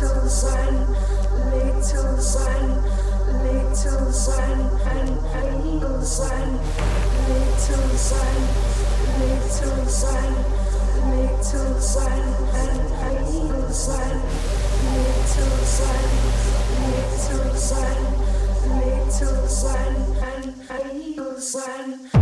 Little sun, little sun, little sun, and an evil sun. Little sun, little sun, little sun, and an evil sun. Little sun, little sun, little sun, and an evil sun.